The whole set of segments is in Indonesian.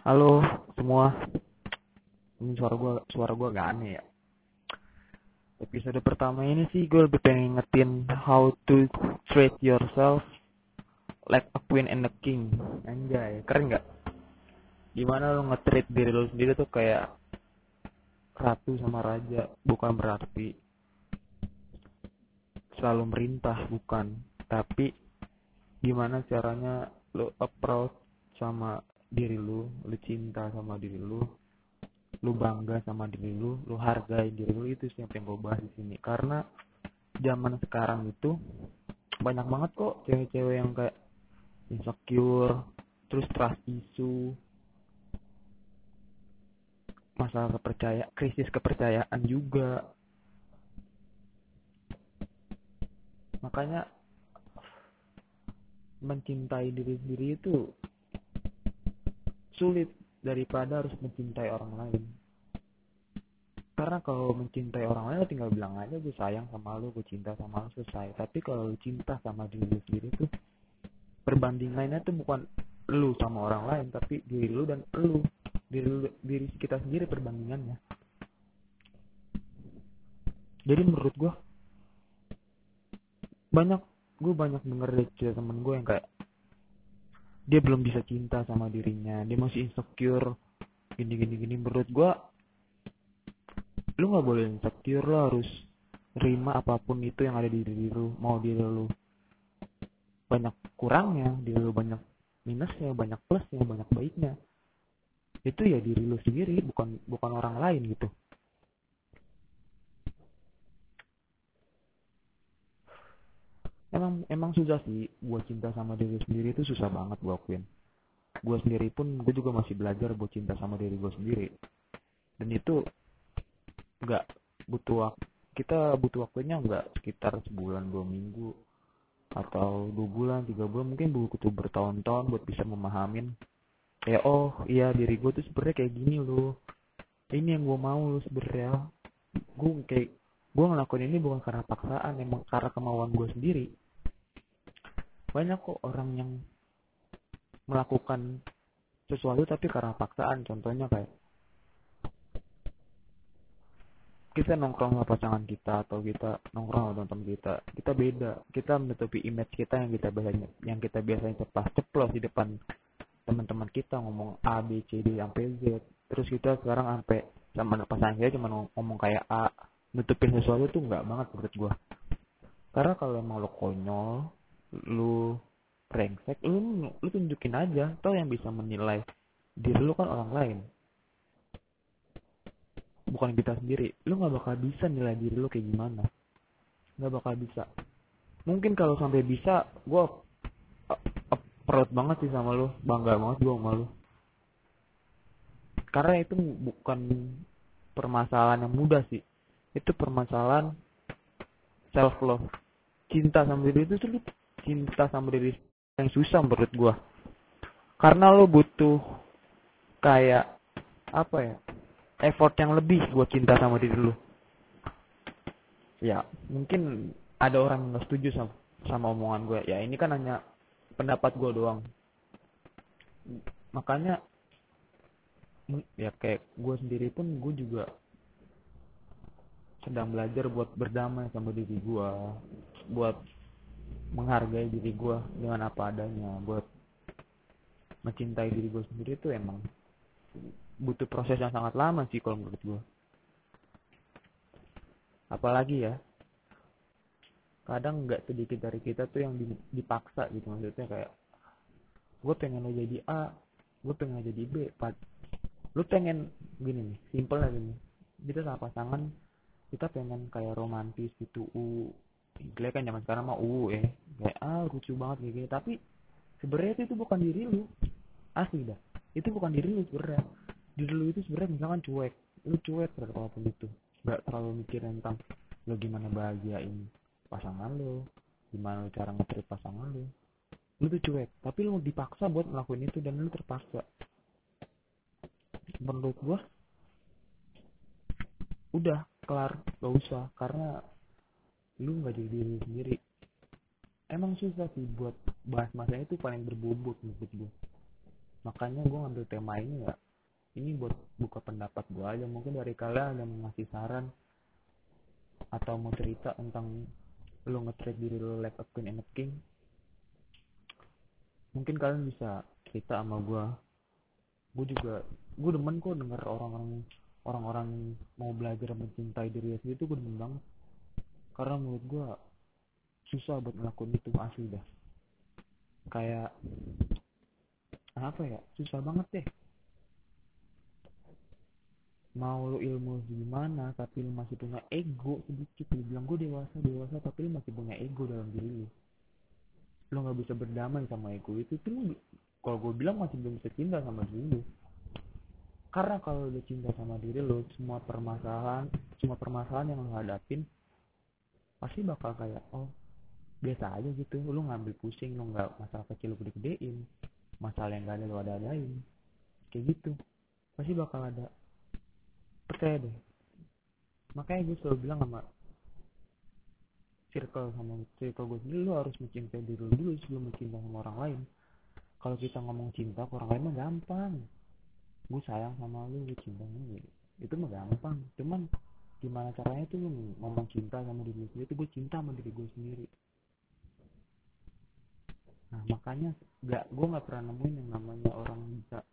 Halo semua. Ini suara gua suara gua gak aneh ya. Episode pertama ini sih gue lebih pengen ngetin how to treat yourself like a queen and a king. Anjay, keren gak? Gimana lo nge-treat diri lo sendiri tuh kayak ratu sama raja, bukan berarti selalu merintah, bukan. Tapi gimana caranya lo approach sama diri lu, lu cinta sama diri lu, lu bangga sama diri lu, lu hargai diri lu itu sih yang gue bahas di sini. Karena zaman sekarang itu banyak banget kok cewek-cewek yang kayak insecure, terus trust issue, masalah kepercayaan, krisis kepercayaan juga. Makanya mencintai diri sendiri itu sulit daripada harus mencintai orang lain. Karena kalau mencintai orang lain tinggal bilang aja gue sayang sama lu, gue cinta sama lu selesai. Tapi kalau lu cinta sama diri lu sendiri tuh perbandingannya tuh bukan lu sama orang lain, tapi diri lu dan lu, diri lu, diri kita sendiri perbandingannya. Jadi menurut gue banyak gue banyak denger dari cerita temen gue yang kayak dia belum bisa cinta sama dirinya. Dia masih insecure. Gini gini gini. Menurut gua lu nggak boleh insecure lo harus terima apa pun itu yang ada di diri lu. Mau diri lu banyak kurangnya diri lu banyak minusnya banyak plusnya banyak baiknya. Itu ya diri lu sendiri bukan bukan orang lain gitu emang emang susah sih buat cinta sama diri sendiri itu susah banget gue akuin. Gue sendiri pun gue juga masih belajar buat cinta sama diri gue sendiri. Dan itu nggak butuh kita butuh waktunya nggak sekitar sebulan dua minggu atau dua bulan tiga bulan mungkin butuh bertahun-tahun buat bisa memahamin kayak oh iya diri gue tuh sebenarnya kayak gini loh. Ini yang gue mau loh sebenarnya. Gue kayak gue ngelakuin ini bukan karena paksaan emang karena kemauan gue sendiri banyak kok orang yang melakukan sesuatu tapi karena paksaan contohnya kayak kita nongkrong sama pasangan kita atau kita nongkrong sama teman kita kita beda. Kita menutupi image kita yang kita biasanya yang kita biasanya cepat ceplos di depan teman-teman kita ngomong A B C D sampai Z. Terus kita sekarang sampai sama pasangan kita cuma ngomong kayak A. Nutupin sesuatu tuh nggak banget menurut gua. Karena kalau emang lo konyol lu brengsek lu lu tunjukin aja. Tau yang bisa menilai diri lu kan orang lain. Bukan kita sendiri. Lu nggak bakal bisa nilai diri lu kayak gimana. Nggak bakal bisa. Mungkin kalau sampai bisa gua perut banget sih sama lu. Bangga banget gua sama lu. Karena itu bukan permasalahan yang mudah sih. Itu permasalahan self love cinta sama diri itu sulit cinta sama diri yang susah menurut gua. Karena lo butuh kayak apa ya effort yang lebih buat cinta sama diri lo. Ya mungkin ada orang yang gak setuju sama sama omongan gue ya ini kan hanya pendapat gue doang. Makanya ya kayak gue sendiri pun gue juga sedang belajar buat berdamai sama diri gue buat menghargai diri gue dengan apa adanya. Buat mencintai diri gue sendiri itu emang butuh proses yang sangat lama sih kalau menurut gue apalagi ya kadang nggak sedikit dari kita tuh yang dipaksa gitu. Maksudnya kayak gue pengen lo jadi A gue pengen lo jadi B Pat. lu pengen gini nih simple aja nih kita sama pasangan kita pengen kayak romantis gitu Gila kan zaman sekarang mah uh eh kayak ah lucu banget kayak gini. Tapi sebenarnya itu bukan diri lu. Asli dah. Itu bukan diri lu sebenarnya. Diri lu itu sebenarnya misalkan cuek. Lu cuek terhadap apa pun itu. Nggak terlalu mikir tentang lu gimana bahagiain pasangan lu gimana lu cara ngetrit pasangan lu. Lu tuh cuek. Tapi lu dipaksa buat ngelakuin itu dan lu terpaksa. Menurut gua udah kelar. Gak usah. Karena lu nggak jadi diri sendiri. Emang susah sih buat bahas masalah itu paling berbobot menurut gue makanya gue ngambil tema ini ya ini buat buka pendapat gue aja. Mungkin dari kalian ada yang ngasih saran atau mau cerita tentang lo nge diri lo like a queen and a king. Mungkin kalian bisa cerita sama gue gue juga gue demen kok denger orang-orang orang-orang mau belajar mencintai diri sendiri itu gue demen banget karena menurut gue susah buat ngelakuin itu asli dah kayak apa ya susah banget deh. Mau lu ilmu gimana tapi lu masih punya ego sedikit. Lu bilang gue dewasa dewasa tapi lu masih punya ego dalam diri lu. Lu nggak bisa berdamai sama ego itu. Tuh lu kalau gue bilang masih belum bisa cinta sama diri lu. Karena kalau udah cinta sama diri lu semua permasalahan semua permasalahan yang lu hadapin pasti bakal kayak oh biasa aja gitu. Lu ngambil pusing lu nggak masalah kecil lu gede-gedein. Masalah yang gak ada lu ada adain kayak gitu. Pasti bakal ada. Percaya deh. Makanya gue selalu bilang sama circle sama circle gue sendiri lu harus mencintai diri lu dulu sebelum mencintai sama orang lain. Kalau kita ngomong cinta ke orang lain mah gampang. Gue sayang sama lu gue cinta lu itu mah gampang. Cuman gimana caranya tuh ngomong cinta sama diri sendiri? Itu gue cinta sama diri gue sendiri. Nah makanya gak gue nggak pernah nemuin yang namanya orang bisa.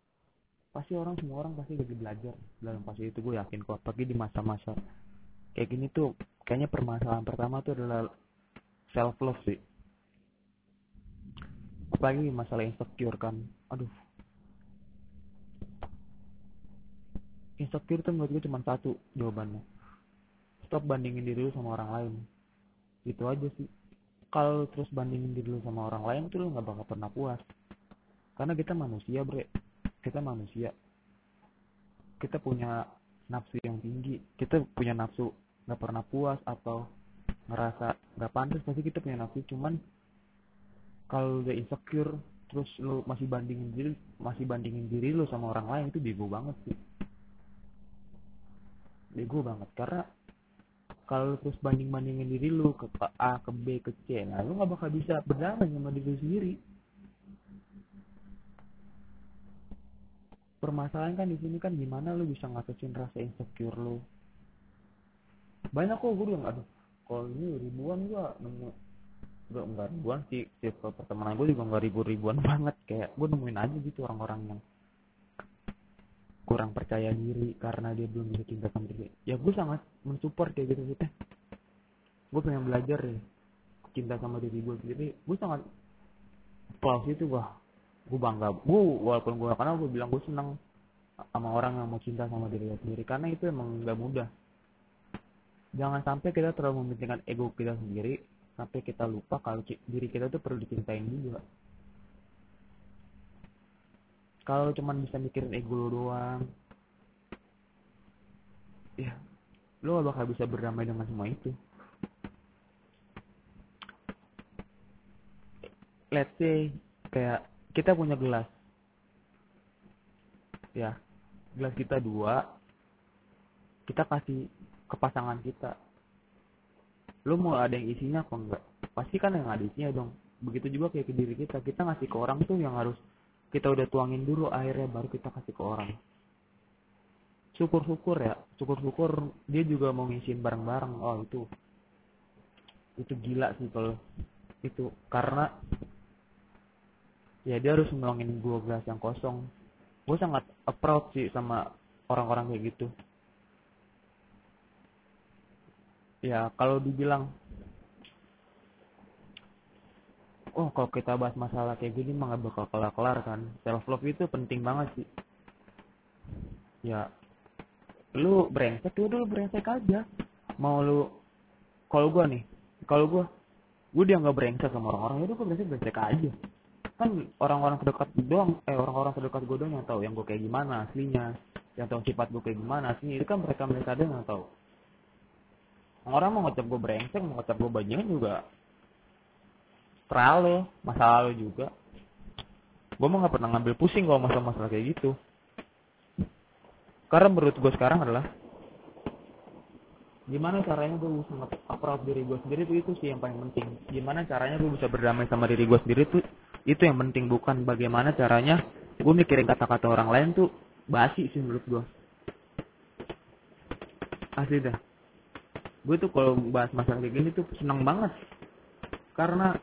Pasti orang semua orang pasti lagi belajar. Dalam fase itu gue yakin kok. Apalagi di masa-masa kayak gini tuh kayaknya permasalahan pertama tuh adalah self love sih. Apalagi masalah insecure kan. Aduh. Insecure tuh menurut gue cuma satu jawabannya stop bandingin diri lu sama orang lain. Itu aja sih. Kalau terus bandingin diri lu sama orang lain tuh lu nggak bakal pernah puas. Karena kita manusia bre. Kita manusia. Kita punya nafsu yang tinggi. Kita punya nafsu nggak pernah puas atau ngerasa nggak pantas. Pasti kita punya nafsu. Cuman kalau udah insecure terus lu masih bandingin diri masih bandingin diri lu sama orang lain itu bego banget sih. Bego banget. Karena kalau terus banding bandingin diri lu ke A ke B ke C nah lu nggak bakal bisa berdamai sama diri sendiri. Permasalahan kan di sini kan gimana lu bisa ngatasin rasa insecure lu? Banyak kok gue bilang aduh kalau ini ribuan gua nemu gak enggak ribuan sih circle pertemanan gue juga enggak ribu-ribuan banget. Kayak gue nemuin aja gitu orang-orang yang kurang percaya diri karena dia belum bisa cinta sama diri ya gue sangat mensupport kayak gitu gitu gue pengen belajar ya cinta sama diri gue sendiri. Gue sangat plus itu wah gue bangga. Gue walaupun gue karena gue bilang gue senang sama orang yang mau cinta sama diri sendiri. Karena itu emang gak mudah. Jangan sampai kita terlalu mementingkan ego kita sendiri sampai kita lupa kalau diri kita tuh perlu dicintain juga kalau cuman bisa mikirin ego lo doang. Ya lo gak bakal bisa berdamai dengan semua itu. Let's say kayak kita punya gelas. Ya gelas kita dua kita kasih ke pasangan kita. Lu mau ada yang isinya apa enggak? Pasti kan yang ada isinya dong. Begitu juga kayak ke diri kita. Kita ngasih ke orang tuh yang harus kita udah tuangin dulu airnya baru kita kasih ke orang. Syukur-syukur ya syukur-syukur dia juga mau ngisiin bareng-bareng oh itu itu gila sih kalau itu. Karena ya dia harus menolongin gue gelas yang kosong. Gue sangat proud sih sama orang-orang kayak gitu. Ya kalau dibilang oh kalau kita bahas masalah kayak gini mah gak bakal kelar-kelar kan. Self love itu penting banget sih. Ya lu brengsek lu dulu brengsek aja. Mau lu kalau gue nih kalau gue gue dia nggak brengsek sama orang-orang itu gue brengsek brengsek aja. Kan orang-orang terdekat doang eh orang-orang terdekat gue doang yang tahu yang gue kayak gimana aslinya yang tahu sifat gue kayak gimana aslinya. Itu kan mereka mereka ada yang tahu. Orang mau ngecap gue brengsek mau ngecap gue bajingan juga terlalu lo juga. Gue mah gak pernah ngambil pusing kalau masalah-masalah kayak gitu. Karena menurut gue sekarang adalah gimana caranya gue bisa nge diri gue sendiri itu itu sih yang paling penting. Gimana caranya gue bisa berdamai sama diri gue sendiri tuh itu yang penting bukan bagaimana caranya gue mikirin kata-kata orang lain tuh basi sih menurut gue asli dah. Gue tuh kalau bahas masalah kayak gini tuh seneng banget. Karena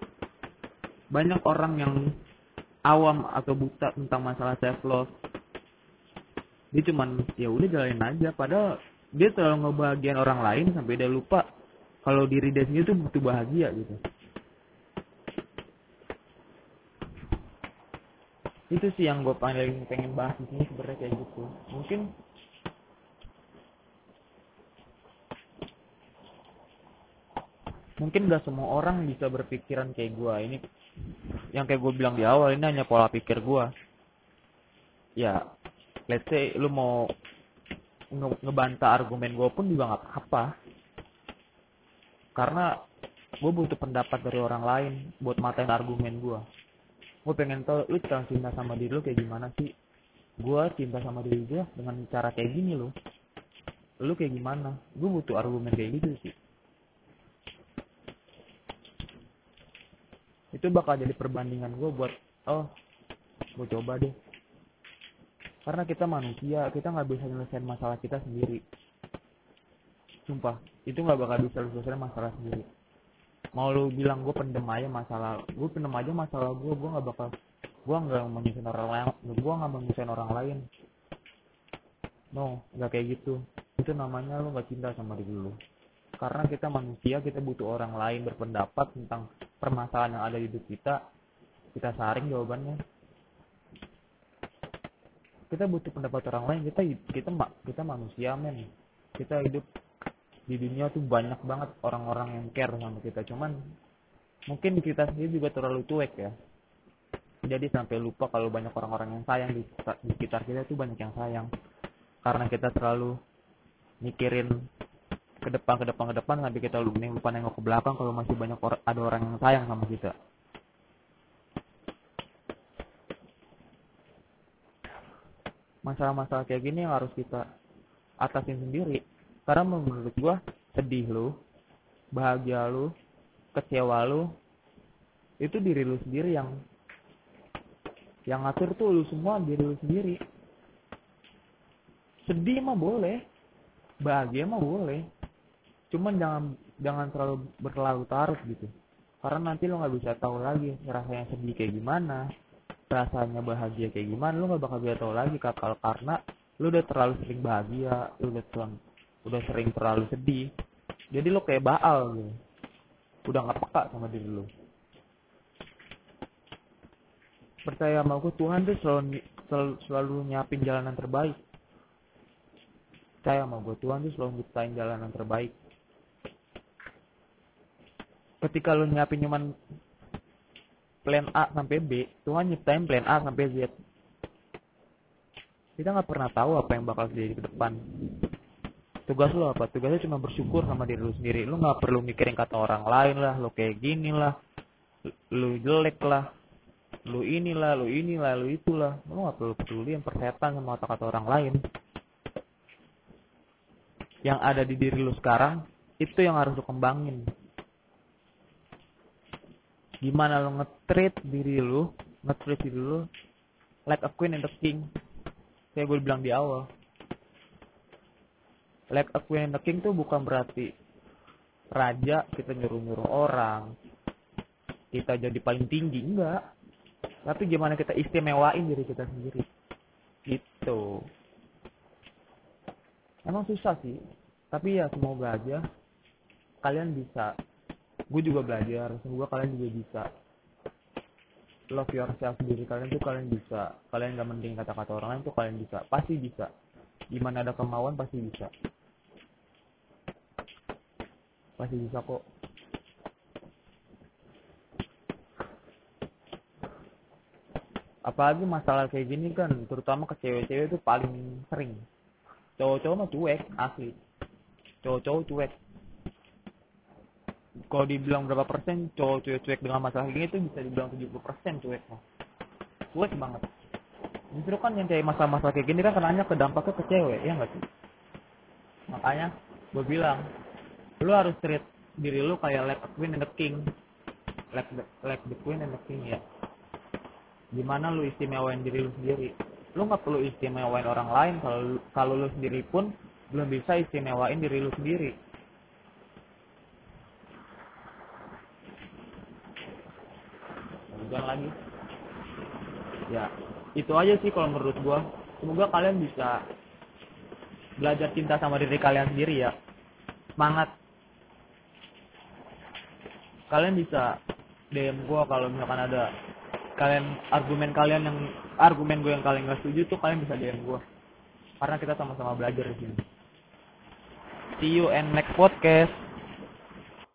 banyak orang yang awam atau buta tentang masalah self love. Dia cuman ya udah jalanin aja. Padahal dia terlalu ngebahagiain orang lain sampai dia lupa kalau diri dia sendiri tuh butuh bahagia gitu. Itu sih yang gue paling pengen bahas di sini sebenarnya kayak gitu. Mungkin mungkin gak semua orang bisa berpikiran kayak gue ini yang kayak gue bilang di awal ini hanya pola pikir gue ya let's say lu mau nge ngebantah argumen gue pun juga nggak apa-apa. Karena gue butuh pendapat dari orang lain buat matain argumen gue gue pengen tahu lu tentang cinta sama diri lu kayak gimana sih? Gue cinta sama diri gue dengan cara kayak gini lo lu kayak gimana? Gue butuh argumen kayak gitu sih itu bakal jadi perbandingan gue buat oh gue coba deh. Karena kita manusia kita nggak bisa nyelesain masalah kita sendiri. Sumpah itu nggak bakal bisa selesai masalah sendiri. Mau lu bilang gue pendem aja masalah gue pendem aja masalah gue gue nggak bakal gue nggak menyusahin orang lain gue nggak menyusahin orang lain. No nggak kayak gitu. Itu namanya lu nggak cinta sama diri lu. Karena kita manusia kita butuh orang lain berpendapat tentang permasalahan yang ada di hidup kita kita saring jawabannya. Kita butuh pendapat orang lain. Kita kita kita manusia men. Kita hidup di dunia tuh banyak banget orang-orang yang care sama kita. Cuman mungkin kita sendiri juga terlalu cuek ya. Jadi sampai lupa kalau banyak orang-orang yang sayang di, di sekitar kita tuh banyak yang sayang. Karena kita terlalu mikirin ke depan ke depan ke depan tapi kita lupa nengok ke belakang kalau masih banyak or ada orang yang sayang sama kita. Masalah-masalah kayak gini yang harus kita atasin sendiri. Karena menurut gua sedih lu bahagia lu kecewa lu itu diri lu sendiri yang yang ngatur tuh lu semua diri lu sendiri. Sedih mah boleh bahagia mah boleh cuman jangan jangan terlalu berlarut-larut gitu. Karena nanti lo nggak bisa tahu lagi rasanya sedih kayak gimana rasanya bahagia kayak gimana lu nggak bakal bisa tahu lagi kalau karena lu udah terlalu sering bahagia lu udah terlalu udah sering terlalu sedih. Jadi lu kayak baal gitu. Udah nggak peka sama diri lu percaya sama aku Tuhan tuh selalu, selalu, selalu nyiapin jalanan terbaik. Percaya sama gue Tuhan tuh selalu nyiptain jalanan terbaik ketika lu nyiapin cuman plan A sampai B Tuhan nyiptain plan A sampai Z. Kita nggak pernah tahu apa yang bakal terjadi ke depan. Tugas lo apa? Tugasnya cuma bersyukur sama diri lu sendiri. Lu nggak perlu mikirin kata orang lain lah lu kayak gini lah lu jelek lah lu inilah lu inilah lu itulah lu nggak perlu peduli yang persetan sama kata-kata orang lain. Yang ada di diri lu sekarang itu yang harus lu kembangin gimana lo ngetreat diri lu ngetreat diri lu like a queen and a king. Kayak gue bilang di awal. Like a queen and a king tuh bukan berarti raja kita nyuruh-nyuruh orang kita jadi paling tinggi enggak. Tapi gimana kita istimewain diri kita sendiri. Gitu. Emang susah sih tapi ya semoga aja kalian bisa gue juga belajar semoga kalian juga bisa. Love yourself diri kalian tuh kalian bisa. Kalian gak mending kata-kata orang lain tuh kalian bisa. Pasti bisa. Di mana ada kemauan pasti bisa. Pasti bisa kok. Apalagi masalah kayak gini kan terutama ke cewek-cewek tuh paling sering. Cowok-cowok mah cuek asli. Cowok-cowok cuek kalau dibilang berapa persen cowok cuek-cuek dengan masalah gini tuh bisa dibilang 70 persen cuek cuek banget. Justru kan yang kayak masalah-masalah kayak gini kan kenanya ke dampaknya ke cewek ya nggak sih? Makanya gue bilang lu harus treat diri lu kayak like a queen and the king. Like the, like the queen and the king ya. Gimana lu istimewain diri lu sendiri? Lu nggak perlu istimewain orang lain kalau kalau lu sendiri pun belum bisa istimewain diri lu sendiri hujan lagi. Ya itu aja sih kalau menurut gua. Semoga kalian bisa belajar cinta sama diri kalian sendiri ya. Semangat. Kalian bisa DM gua kalau misalkan ada kalian argumen kalian yang argumen gue yang kalian nggak setuju tuh kalian bisa DM gua. Karena kita sama-sama belajar di sini. See you and next podcast